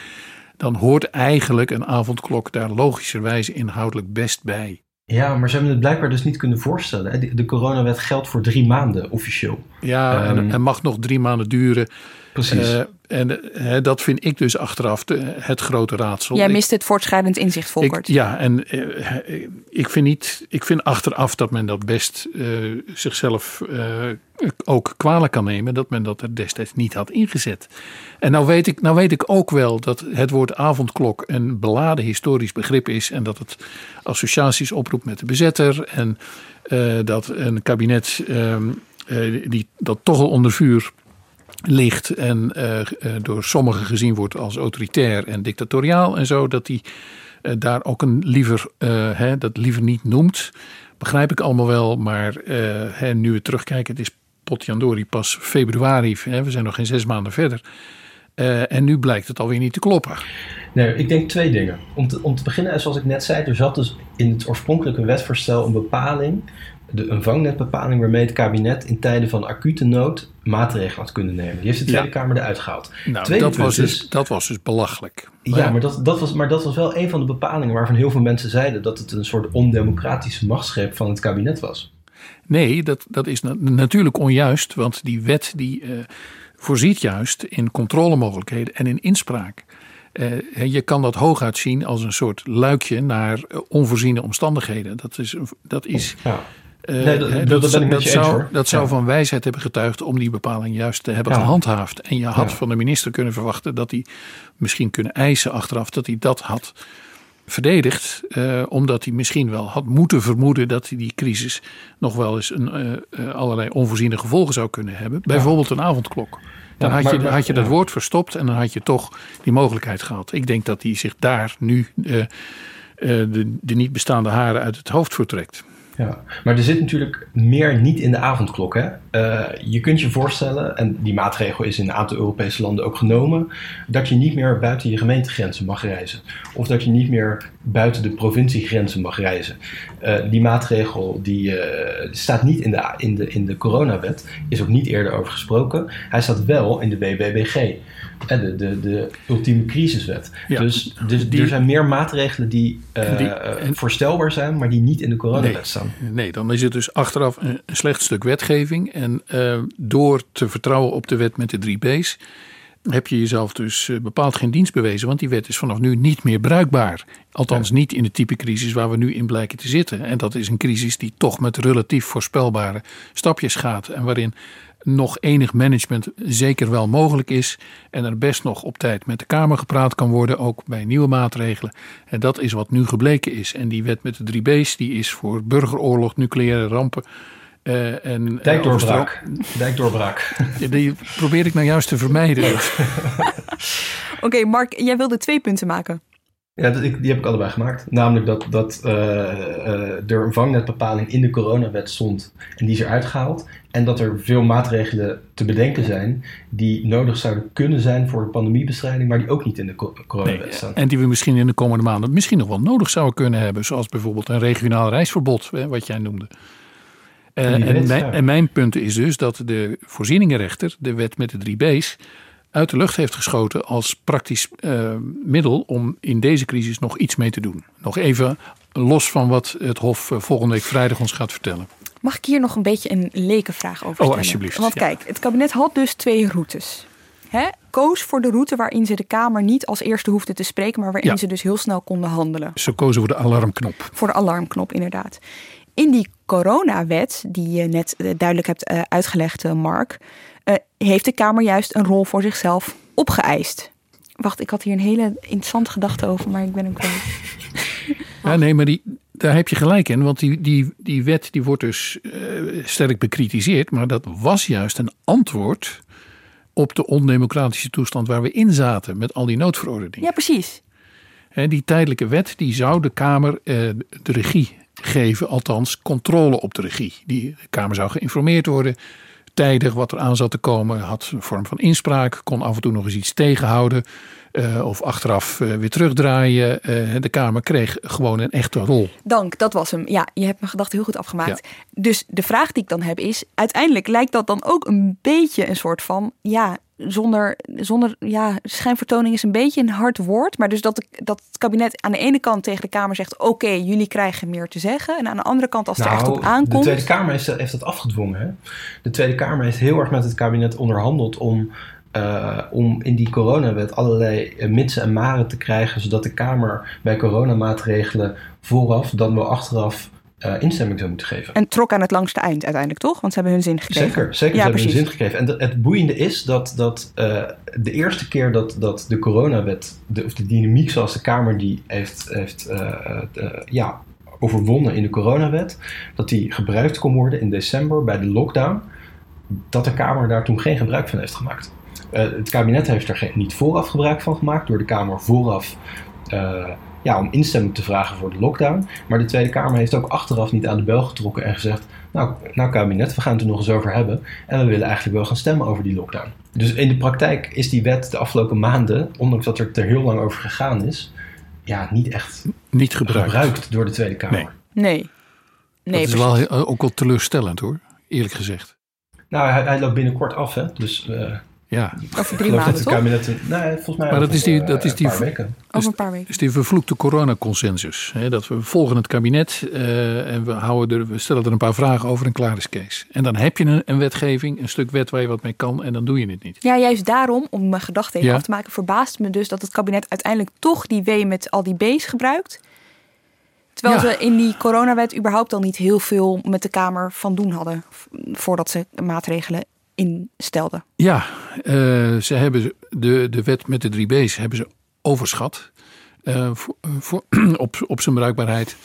Dan hoort eigenlijk een avondklok daar logischerwijze inhoudelijk best bij. Ja, maar ze hebben het blijkbaar dus niet kunnen voorstellen. de coronawet geldt voor drie maanden officieel. Ja, en, Ehm, en mag nog drie maanden duren. Precies. Eh, en eh, dat vind ik dus achteraf de, het grote raadsel. Jij Ik- mist het voortschrijdend inzicht, Volkert. ik, ja, en eh, ik, vind niet, ik vind achteraf dat men dat best eh, zichzelf eh, ook kwalijk kan nemen. Dat men dat er destijds niet had ingezet. En nou weet, ik, nou weet ik ook wel dat het woord avondklok een beladen historisch begrip is. En dat het associaties oproept met de bezetter. En eh, dat een kabinet ehm, eh, die, dat toch al onder vuur ligt en eh, eh, door sommigen gezien wordt als autoritair en dictatoriaal en zo, dat hij eh, daar ook een liever, hè, dat liever niet noemt. Begrijp ik allemaal wel, maar hè, nu we terugkijken, het is potjandori pas februari, hè, we zijn nog geen zes maanden verder. En nu blijkt het alweer niet te kloppen. Nee, ik denk twee dingen. Om te, om te beginnen, zoals ik net zei, er zat dus in het oorspronkelijke wetsvoorstel een bepaling, de, een vangnetbepaling waarmee het kabinet in tijden van acute nood maatregelen had kunnen nemen. Die heeft de Tweede Ja. Kamer eruit gehaald. Nou, Tweede dat was, dus, is- dat was dus belachelijk. Ja, maar dat, dat was, maar dat was wel een van de bepalingen waarvan heel veel mensen zeiden dat het een soort ondemocratische machtsgreep van het kabinet was. Nee, dat, dat is na- natuurlijk onjuist, want die wet die eh, voorziet juist in controlemogelijkheden en in inspraak. Eh, je kan dat hooguit zien als een soort luikje naar eh, onvoorziene omstandigheden. Dat is, dat is Ja. Nee, dat- zou, dat zou Ja. van wijsheid hebben getuigd om die bepaling juist te hebben Ja. gehandhaafd. En je had Ja. van de minister kunnen verwachten dat hij misschien kunnen eisen achteraf dat hij dat had verdedigd. eh, omdat hij misschien wel had moeten vermoeden dat hij die crisis nog wel eens een, eh, eh, allerlei onvoorziene gevolgen zou kunnen hebben. Bijvoorbeeld een avondklok. Dan had, je, maar- had je dat woord verstopt en dan had je toch die mogelijkheid gehad. Ik denk dat hij zich daar nu de, de niet bestaande haren uit het hoofd vertrekt. Ja, maar er zit natuurlijk meer niet in de avondklok. Hè? Eh, je kunt je voorstellen, en die maatregel is in een aantal Europese landen ook genomen, dat je niet meer buiten je gemeentegrenzen mag reizen. Of dat je niet meer buiten de provinciegrenzen mag reizen. Eh, die maatregel die, eh, staat niet in de, in, de, in de coronawet, is ook niet eerder over gesproken. Hij staat wel in de BBBG, de, de, de ultieme crisiswet. Ja, dus dus die- er zijn meer maatregelen die, Die- en- voorstelbaar zijn, maar die niet in de coronawet Nee. staan. Nee, dan is het dus achteraf een slecht stuk wetgeving. En eh, door te vertrouwen op de wet met de drie B's heb je jezelf dus eh, bepaald geen dienst bewezen. Want die wet is vanaf nu niet meer bruikbaar. Althans niet in de type crisis waar we nu in blijken te zitten. En dat is een crisis die toch met relatief voorspelbare stapjes gaat. En waarin nog enig management zeker wel mogelijk is. En er best nog op tijd met de Kamer gepraat kan worden, ook bij nieuwe maatregelen. En dat is wat nu gebleken is. En die wet met de drie B's, die is voor burgeroorlog, nucleaire rampen. Eh, en, eh, Dijkdoorbraak. Dijkdoorbraak. Die probeer ik nou juist te vermijden. Oké, Mark, jij wilde twee punten maken. Ja, dat- ik- die heb ik allebei gemaakt. Namelijk dat, dat eh, eh, er een vangnetbepaling in de coronawet stond en die is eruit gehaald. En dat er veel maatregelen te bedenken zijn die nodig zouden kunnen zijn voor de pandemiebestrijding, maar die ook niet in de co- coronawet Nee, staan. en die we misschien in de komende maanden misschien nog wel nodig zouden kunnen hebben. Zoals bijvoorbeeld een regionaal reisverbod, hè, wat jij noemde. Eh, En mijn, ja. en mijn punt is dus dat de voorzieningenrechter de wet met de drie B's uit de lucht heeft geschoten als praktisch eh, middel om in deze crisis nog iets mee te doen. Nog even los van wat het Hof eh, volgende week vrijdag ons gaat vertellen. Mag ik hier nog een beetje een lekenvraag over stellen? alsjeblieft, Want ja. kijk, het kabinet had dus twee routes. Hè? Koos voor de route waarin ze de Kamer niet als eerste hoefden te spreken, maar waarin Ja. ze dus heel snel konden handelen. Ze kozen voor de alarmknop. Voor de alarmknop, inderdaad. In die coronawet, die je net eh, duidelijk hebt eh, uitgelegd, eh, Mark, heeft de Kamer juist een rol voor zichzelf opgeëist. Wacht, ik had hier een hele interessante gedachte over, maar ik ben hem kwijt. Ja, nee, maar die, daar heb je gelijk in. Want die, die, die wet die wordt dus sterk bekritiseerd. Maar dat was juist een antwoord op de ondemocratische toestand waar we in zaten. Met al die noodverordeningen. Ja, precies. Die tijdelijke wet die zou de Kamer de regie geven. Althans, controle op de regie. Die de Kamer zou geïnformeerd worden. Tijdig wat er aan zat te komen. Had een vorm van inspraak. Kon af en toe nog eens iets tegenhouden. eh, of achteraf eh, weer terugdraaien. Eh, de Kamer kreeg gewoon een echte rol. Dank, dat was hem. Ja, je hebt mijn gedachte heel goed afgemaakt. Dus de vraag die ik dan heb is: uiteindelijk lijkt dat dan ook een beetje een soort van, ja, zonder, zonder ja, schijnvertoning is een beetje een hard woord. Maar dus dat, de, dat het kabinet aan de ene kant tegen de Kamer zegt: oké, jullie krijgen meer te zeggen. En aan de andere kant, als het er echt op Nou, de aankomt. Tweede Kamer heeft, heeft dat afgedwongen. Hè? De Tweede Kamer heeft heel erg met het kabinet onderhandeld om uh, om in die coronawet allerlei uh, mitsen en maren te krijgen, zodat de Kamer bij coronamaatregelen vooraf dan wel achteraf uh, instemming zou moeten geven. En trok aan het langste eind uiteindelijk, toch? Want ze hebben hun zin gekregen. Zeker, zeker ja, ze hebben hun zin gekregen. En de, het boeiende is dat, dat de eerste keer dat, dat de coronawet, de, of de dynamiek zoals de Kamer die heeft, heeft ja, overwonnen in de coronawet, dat die gebruikt kon worden in december bij de lockdown, dat de Kamer daar toen geen gebruik van heeft gemaakt. Het kabinet heeft er geen, niet vooraf gebruik van gemaakt door de Kamer vooraf ja, om instemming te vragen voor de lockdown. Maar de Tweede Kamer heeft ook achteraf niet aan de bel getrokken en gezegd: Nou, nou kabinet, we gaan het er nog eens over hebben. En we willen eigenlijk wel gaan stemmen over die lockdown. Dus in de praktijk is die wet de afgelopen maanden, ondanks dat er er heel lang over gegaan is, ja, niet echt niet gebruikt, gebruikt door de Tweede Kamer. Nee. nee. nee dat is wel ook wel teleurstellend hoor, eerlijk gezegd. Nou, hij, hij loopt binnenkort af, hè? Dus uh, ja. Over drie maanden, kabinet, nee, volgens mij maar dat is die, dat is die, een paar weken. Over een paar weken. is die vervloekte coronaconsensus. Hè, dat we volgen het kabinet uh, en we, houden er, we stellen er een paar vragen over en klaar is Kees. En dan heb je een, een, wetgeving, een stuk wet waar je wat mee kan en dan doe je het niet. Ja, juist daarom, om mijn gedachten even ja. af te maken, verbaast me dus dat het kabinet uiteindelijk toch die W met al die B's gebruikt. Terwijl ja. ze in die coronawet überhaupt al niet heel veel met de Kamer van doen hadden. Voordat ze maatregelen instelden. Ja, uh, ze hebben de, de wet met de drie B's hebben ze overschat. Uh, voor, voor, op, op zijn bruikbaarheid.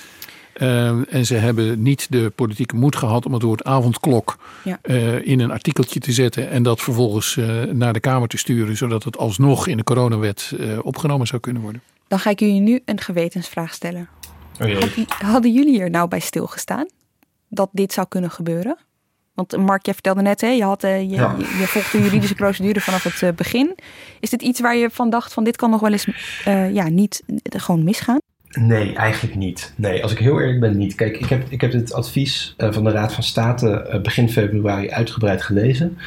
Uh, en ze hebben niet de politieke moed gehad om het woord avondklok ja. in een artikeltje te zetten. En dat vervolgens naar de Kamer te sturen. Zodat het alsnog in de coronawet opgenomen zou kunnen worden. Dan ga ik jullie nu een gewetensvraag stellen. Oh hadden, hadden jullie er nou bij stilgestaan? Dat dit zou kunnen gebeuren? Want Mark, jij vertelde net, hè, je, had, uh, je, ja. je, je, volgt de juridische procedure vanaf het uh, begin. Is dit iets waar je van dacht van dit kan nog wel eens uh, ja, niet gewoon misgaan? Nee, eigenlijk niet. Nee, als ik heel eerlijk ben, niet. Kijk, ik heb, ik heb het advies van de Raad van State begin februari uitgebreid gelezen.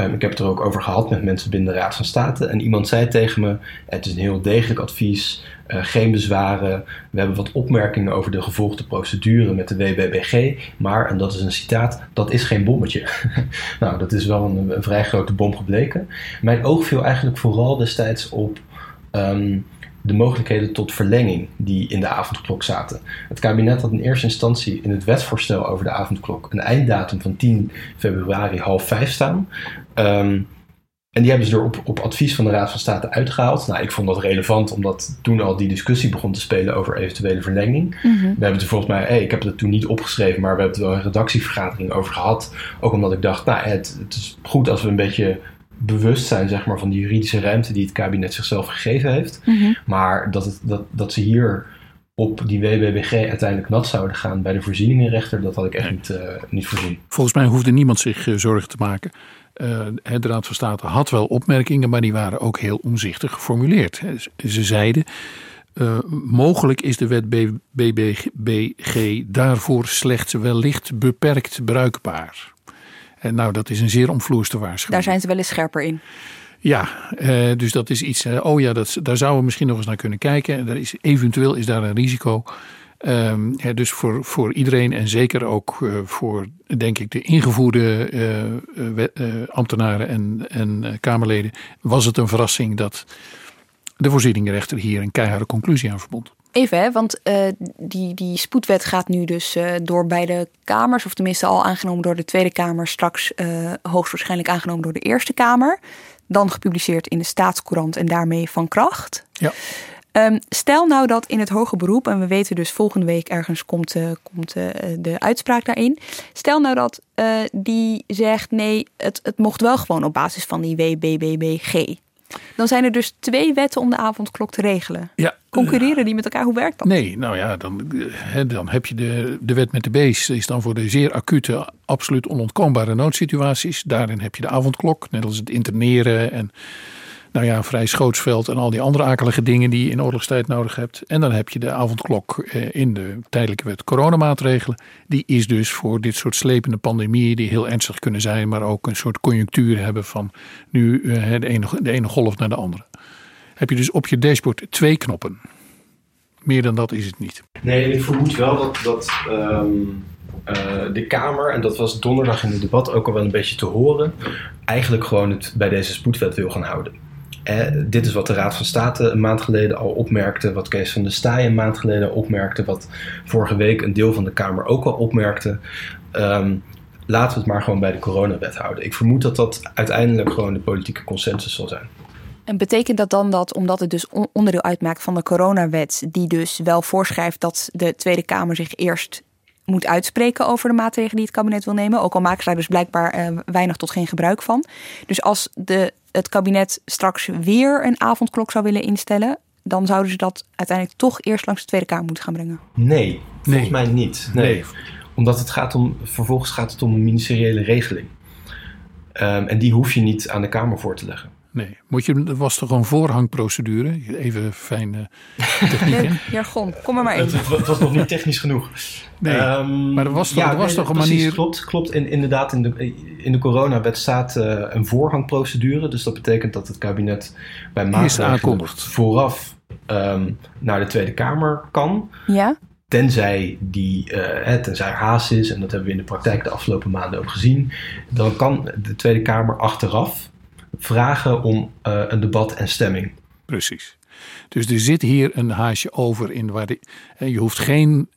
Um, ik heb het er ook over gehad met mensen binnen de Raad van State. En iemand zei tegen me: Het is een heel degelijk advies. Uh, geen bezwaren. We hebben wat opmerkingen over de gevolgde procedure met de WBBG. Maar, en dat is een citaat, dat is geen bommetje. nou, dat is wel een, vrij grote bom gebleken. Mijn oog viel eigenlijk vooral destijds op um, de mogelijkheden tot verlenging die in de avondklok zaten. Het kabinet had in eerste instantie in het wetsvoorstel over de avondklok een einddatum van 10 februari half vijf staan. Um, en die hebben ze er op, op advies van de Raad van State uitgehaald. Nou, ik vond dat relevant, omdat toen al die discussie begon te spelen over eventuele verlenging. Mm-hmm. We hebben het er volgens mij, hey, ik heb het toen niet opgeschreven, maar we hebben het wel een redactievergadering over gehad. Ook omdat ik dacht, nou, het, het is goed als we een beetje bewust zijn zeg maar, van die juridische ruimte die het kabinet zichzelf gegeven heeft. Mm-hmm. Maar dat, het, dat, dat ze hier op die WBBG uiteindelijk nat zouden gaan bij de voorzieningenrechter, dat had ik echt niet, uh, niet voorzien. Volgens mij hoefde niemand zich uh, zorgen te maken. Uh, de Raad van State had wel opmerkingen, maar die waren ook heel omzichtig geformuleerd. Ze zeiden. Uh, mogelijk is de wet BBG daarvoor slechts wellicht beperkt bruikbaar. En nou, dat is een zeer omvloerste waarschuwing. Daar zijn ze wel eens scherper in. Ja, uh, dus dat is iets. Uh, oh ja, dat, daar zouden we misschien nog eens naar kunnen kijken. Er is, eventueel is daar een risico. Um, ja, dus voor, voor iedereen en zeker ook uh, voor, denk ik, de ingevoerde ambtenaren en, en Kamerleden was het een verrassing dat de voorzieningenrechter hier een keiharde conclusie aan verbond. Even, hè, want die, die spoedwet gaat nu dus door beide kamers, of tenminste al aangenomen door de Tweede Kamer, straks hoogstwaarschijnlijk aangenomen door de Eerste Kamer. Dan gepubliceerd in de Staatscourant en daarmee van kracht. Ja. Um, stel nou dat in het hoge beroep, en we weten dus volgende week ergens komt, uh, komt uh, de uitspraak daarin. Stel nou dat uh, die zegt nee, het, het mocht wel gewoon op basis van die WBBBG. Dan zijn er dus twee wetten om de avondklok te regelen. Ja, Concurreren die met elkaar? Hoe werkt dat? Nee, nou ja, dan, dan heb je de, de wet met de B's. is dan voor de zeer acute, absoluut onontkoombare noodsituaties. Daarin heb je de avondklok, net als het interneren en nou ja, vrij schootsveld en al die andere akelige dingen die je in oorlogstijd nodig hebt. En dan heb je de avondklok eh, in de tijdelijke wet coronamaatregelen. Die is dus voor dit soort slepende pandemieën die heel ernstig kunnen zijn, maar ook een soort conjunctuur hebben van nu eh, de ene, de ene golf naar de andere. Heb je dus op je dashboard twee knoppen. Meer dan dat is het niet. Nee, ik vermoed wel dat, dat um, eh, de Kamer, en dat was donderdag in het debat ook al wel een beetje te horen, eigenlijk gewoon het bij deze spoedwet wil gaan houden. Eh, dit is wat de Raad van State een maand geleden al opmerkte, wat Kees van der Staaij een maand geleden opmerkte, wat vorige week een deel van de Kamer ook al opmerkte. Ehm, laten we het maar gewoon bij de coronawet houden. Ik vermoed dat dat uiteindelijk gewoon de politieke consensus zal zijn. En betekent dat dan dat, omdat het dus onderdeel uitmaakt van de coronawet, die dus wel voorschrijft dat de Tweede Kamer zich eerst moet uitspreken over de maatregelen die het kabinet wil nemen, ook al maken daar dus blijkbaar eh, weinig tot geen gebruik van. Dus als de, het kabinet straks weer een avondklok zou willen instellen, dan zouden ze dat uiteindelijk toch eerst langs de Tweede Kamer moeten gaan brengen? Nee, volgens mij niet. Nee. Nee. Omdat het gaat om, vervolgens gaat het om een ministeriële regeling. Ehm, en die hoef je niet aan de Kamer voor te leggen. Nee, moet je, er was toch een voorhangprocedure? Even fijn eh, techniek? Leuk jargon, kom er maar in. Het, was nog niet technisch genoeg. Nee, Ehm, maar er was toch- er was nee, toch een precies, manier- Klopt, klopt. In, inderdaad, in de, in de coronawet staat eh, een voorhangprocedure. Dus dat betekent dat het kabinet bij maatregelen aankondigt. vooraf ehm, naar de Tweede Kamer kan. Ja? Tenzij, die, eh, hè, tenzij er haast is, en dat hebben we in de praktijk de afgelopen maanden ook gezien, dan kan de Tweede Kamer achteraf vragen om eh, een debat en stemming. Precies. Dus er zit hier een haasje over in waar de, je hoeft geen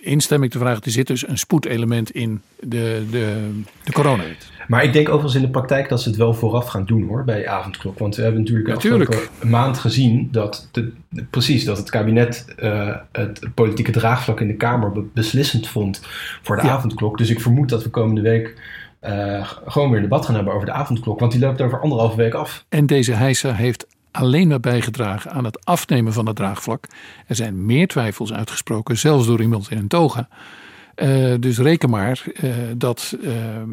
instemming te vragen. Er zit dus een spoedelement in de, de, de coronawet. Maar ik denk overigens in de praktijk dat ze het wel vooraf gaan doen hoor, bij avondklok. Want we hebben natuurlijk Natuurlijk. afgelopen maand gezien dat, de, precies, dat het kabinet eh, het politieke draagvlak in de Kamer be- beslissend vond voor de Ja. avondklok. Dus ik vermoed dat we komende week eh, gewoon weer een debat gaan hebben over de avondklok. Want die loopt over anderhalve week af. En deze heisa heeft alleen maar bijgedragen aan het afnemen van het draagvlak. Er zijn meer twijfels uitgesproken, zelfs door iemand in een toga. Eh, dus reken maar eh, dat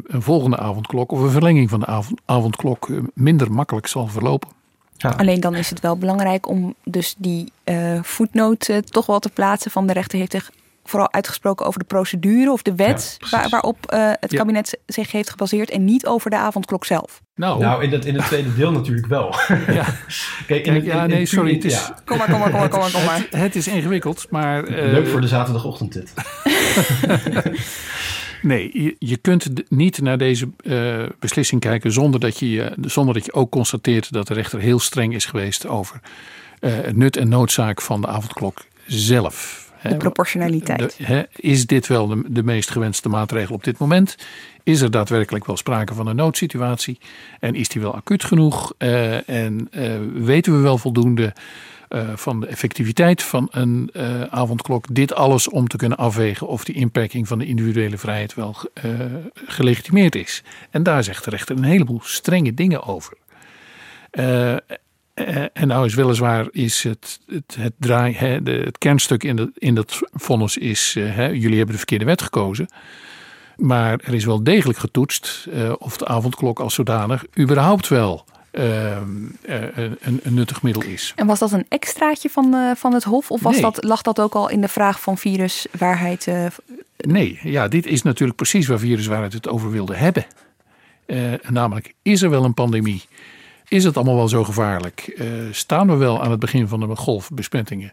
een volgende avondklok of een verlenging van de avond, avondklok minder makkelijk zal verlopen. Alleen dan is het wel belangrijk om dus die eh voetnoot toch wel te plaatsen van de rechter heeft zich vooral uitgesproken over de procedure of de wet Ja, precies. waar, waarop eh, het Ja. kabinet zich heeft gebaseerd en niet over de avondklok zelf. Nou, Nou, in het, in het tweede deel natuurlijk wel. ja. Kijk, in ja, in- nee, in- sorry, het is- ja, Kom maar, kom maar, kom maar, kom maar, kom maar. Het, het is ingewikkeld, maar. eh, leuk voor de zaterdagochtend dit. Nee, je, je kunt niet naar deze eh, beslissing kijken zonder dat, je, zonder dat je ook constateert dat de rechter heel streng is geweest over eh, het nut en noodzaak van de avondklok zelf. De proportionaliteit. de- is dit wel de, de meest gewenste maatregel op dit moment? Is er daadwerkelijk wel sprake van een noodsituatie? En is die wel acuut genoeg? Eh, en eh, weten we wel voldoende eh, van de effectiviteit van een avondklok? Dit alles om te kunnen afwegen of die inperking van de individuele vrijheid wel gelegitimeerd is. En daar zegt de rechter een heleboel strenge dingen over. Eh, en nou is weliswaar is het, het, het, draai, hè, de, het kernstuk in, de, in dat vonnis is, eh, hè, jullie hebben de verkeerde wet gekozen. Maar er is wel degelijk getoetst eh, of de avondklok als zodanig überhaupt wel een, een nuttig middel is. En was dat een extraatje van, van het Hof? Of was Nee. dat, lag dat ook al in de vraag van viruswaarheid? eh, Nee, ja, dit is natuurlijk precies waar viruswaarheid het over wilde hebben. Namelijk, is er wel een pandemie? Is het allemaal wel zo gevaarlijk? Eh, staan we wel aan het begin van de golf besmettingen?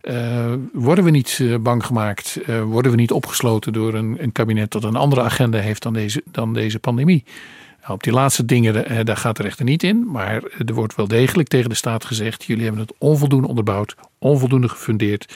Eh, worden we niet eh, bang gemaakt? Worden we niet opgesloten door een, een kabinet dat een andere agenda heeft dan deze, dan deze pandemie? Nou, op die laatste dingen, daar gaat de rechter niet in. Maar er wordt wel degelijk tegen de staat gezegd: jullie hebben het onvoldoende onderbouwd, onvoldoende gefundeerd.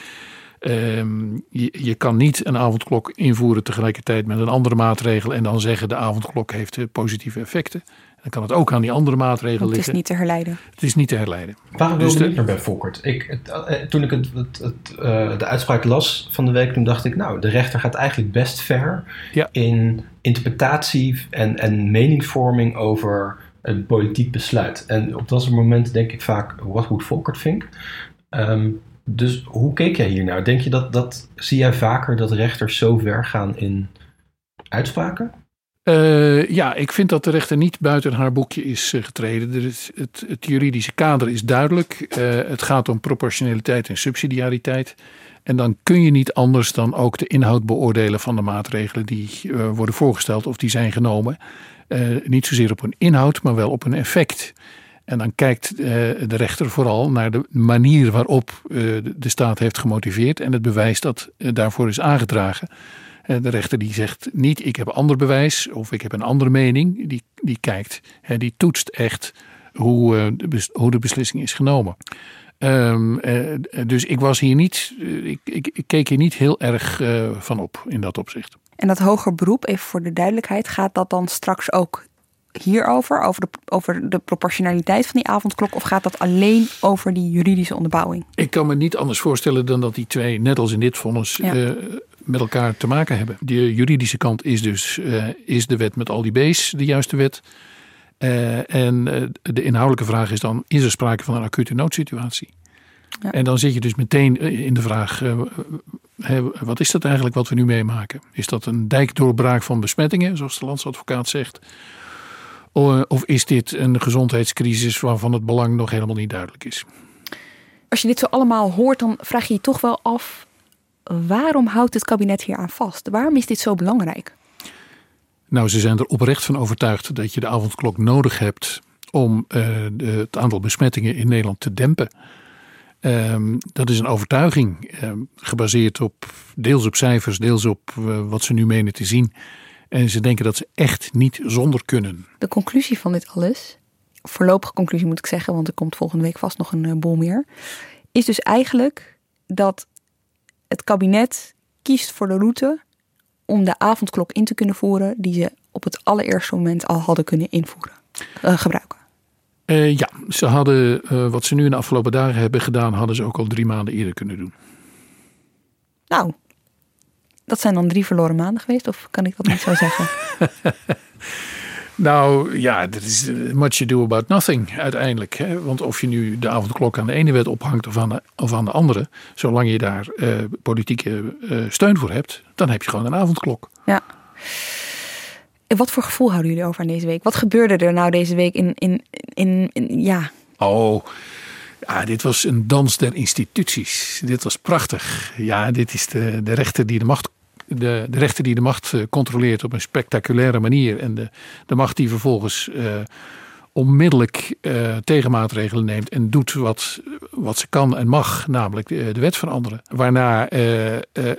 Ehm, je, je kan niet een avondklok invoeren tegelijkertijd met een andere maatregel en dan zeggen de avondklok heeft positieve effecten. Dan kan het ook aan die andere maatregel want het is liggen. niet te herleiden. Het is niet te herleiden. Waarom Dus wilde de- ik er bij Volkert? Ik, het, eh, toen ik het, het, het, eh, de uitspraak las van de week, toen dacht ik, nou, de rechter gaat eigenlijk best ver Ja. in interpretatie en, en meningsvorming over een politiek besluit. En op dat soort momenten denk ik vaak, wat moet Volkert think? Ehm, dus hoe keek jij hier naar? Denk je dat, dat, zie jij vaker dat rechters zo ver gaan in uitspraken? Eh, ja, ik vind dat de rechter niet buiten haar boekje is eh, getreden. Is, het, juridische kader is duidelijk. Eh, het gaat om proportionaliteit en subsidiariteit. En dan kun je niet anders dan ook de inhoud beoordelen van de maatregelen die worden voorgesteld of die zijn genomen. Niet zozeer op hun inhoud, maar wel op hun effect. En dan kijkt de rechter vooral naar de manier waarop de- staat heeft gemotiveerd en het bewijs dat daarvoor is aangedragen. De rechter die zegt niet ik heb ander bewijs of ik heb een andere mening. Die, die kijkt, die toetst echt hoe, hoe de beslissing is genomen. Um, dus ik was hier niet, ik, ik, ik keek hier niet heel erg uh, van op in dat opzicht. En dat hoger beroep, even voor de duidelijkheid, gaat dat dan straks ook hierover, over de, over de proportionaliteit van die avondklok, of gaat dat alleen over die juridische onderbouwing? Ik kan me niet anders voorstellen dan dat die twee, net als in dit vonnis, ja. Met elkaar te maken hebben. De juridische kant is dus, uh, is de wet met al die B's de juiste wet? Uh, en de inhoudelijke vraag is dan, is er sprake van een acute noodsituatie? Ja. En dan zit je dus meteen in de vraag, wat is dat eigenlijk wat we nu meemaken? Is dat een dijkdoorbraak van besmettingen, zoals de landsadvocaat zegt? Of is dit een gezondheidscrisis waarvan het belang nog helemaal niet duidelijk is? Als je dit zo allemaal hoort, dan vraag je je toch wel af: waarom houdt het kabinet hier aan vast? Waarom is dit zo belangrijk? Nou, ze zijn er oprecht van overtuigd dat je de avondklok nodig hebt om uh, de, het aantal besmettingen in Nederland te dempen. Um, dat is een overtuiging, um, gebaseerd op deels op cijfers, deels op uh, wat ze nu menen te zien. En ze denken dat ze echt niet zonder kunnen. De conclusie van dit alles, voorlopige conclusie moet ik zeggen, want er komt volgende week vast nog een uh, bol meer, is dus eigenlijk dat het kabinet kiest voor de route om de avondklok in te kunnen voeren die ze op het allereerste moment al hadden kunnen invoeren, uh, gebruiken. Uh, ja, ze hadden uh, wat ze nu in de afgelopen dagen hebben gedaan, hadden ze ook al drie maanden eerder kunnen doen. Nou, dat zijn dan drie verloren maanden geweest, of kan ik dat niet zo zeggen? nou ja, dat is much ado about nothing uiteindelijk. Hè? Want of je nu de avondklok aan de ene wet ophangt of aan de, of aan de andere, zolang je daar uh, politieke steun voor hebt, dan heb je gewoon een avondklok. Ja. Wat voor gevoel houden jullie over aan deze week? Wat gebeurde er nou deze week in, in, in, in ja? Oh, ja, dit was een dans der instituties. Dit was prachtig. Ja, dit is de, de rechter die de macht de, de rechter die de macht controleert op een spectaculaire manier. En de, de macht die vervolgens uh, onmiddellijk uh, tegenmaatregelen neemt en doet wat, wat ze kan en mag, namelijk de, wet veranderen. Waarna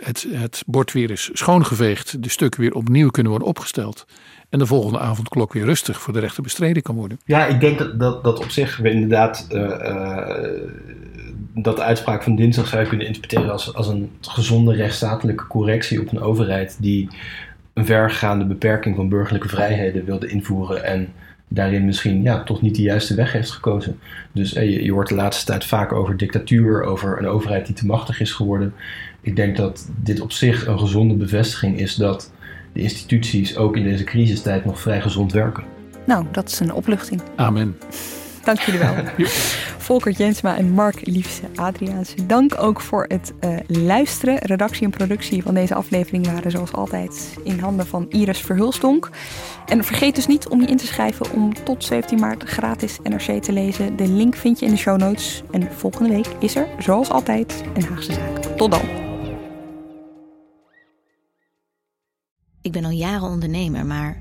het, het bord weer is schoongeveegd, de stukken weer opnieuw kunnen worden opgesteld. En de volgende avondklok weer rustig voor de rechter bestreden kan worden. Ja, ik denk dat, dat, dat op zich we inderdaad dat de uitspraak van dinsdag zou je kunnen interpreteren als, als een gezonde rechtsstatelijke correctie op een overheid die een vergaande beperking van burgerlijke vrijheden wilde invoeren en daarin misschien ja, toch niet de juiste weg heeft gekozen. Dus eh, je, je hoort de laatste tijd vaak over dictatuur, over een overheid die te machtig is geworden. Ik denk dat dit op zich een gezonde bevestiging is dat de instituties ook in deze crisistijd nog vrij gezond werken. Nou, dat is een opluchting. Amen. Dank jullie wel. Volker Jensma en Mark Liefse Adriaanse. Dank ook voor het uh, luisteren. Redactie en productie van deze aflevering waren zoals altijd in handen van Iris Verhulstonk. En vergeet dus niet om je in te schrijven om tot 17 maart gratis NRC te lezen. De link vind je in de show notes. En volgende week is er, zoals altijd, een Haagse zaak. Tot dan. Ik ben al jaren ondernemer, maar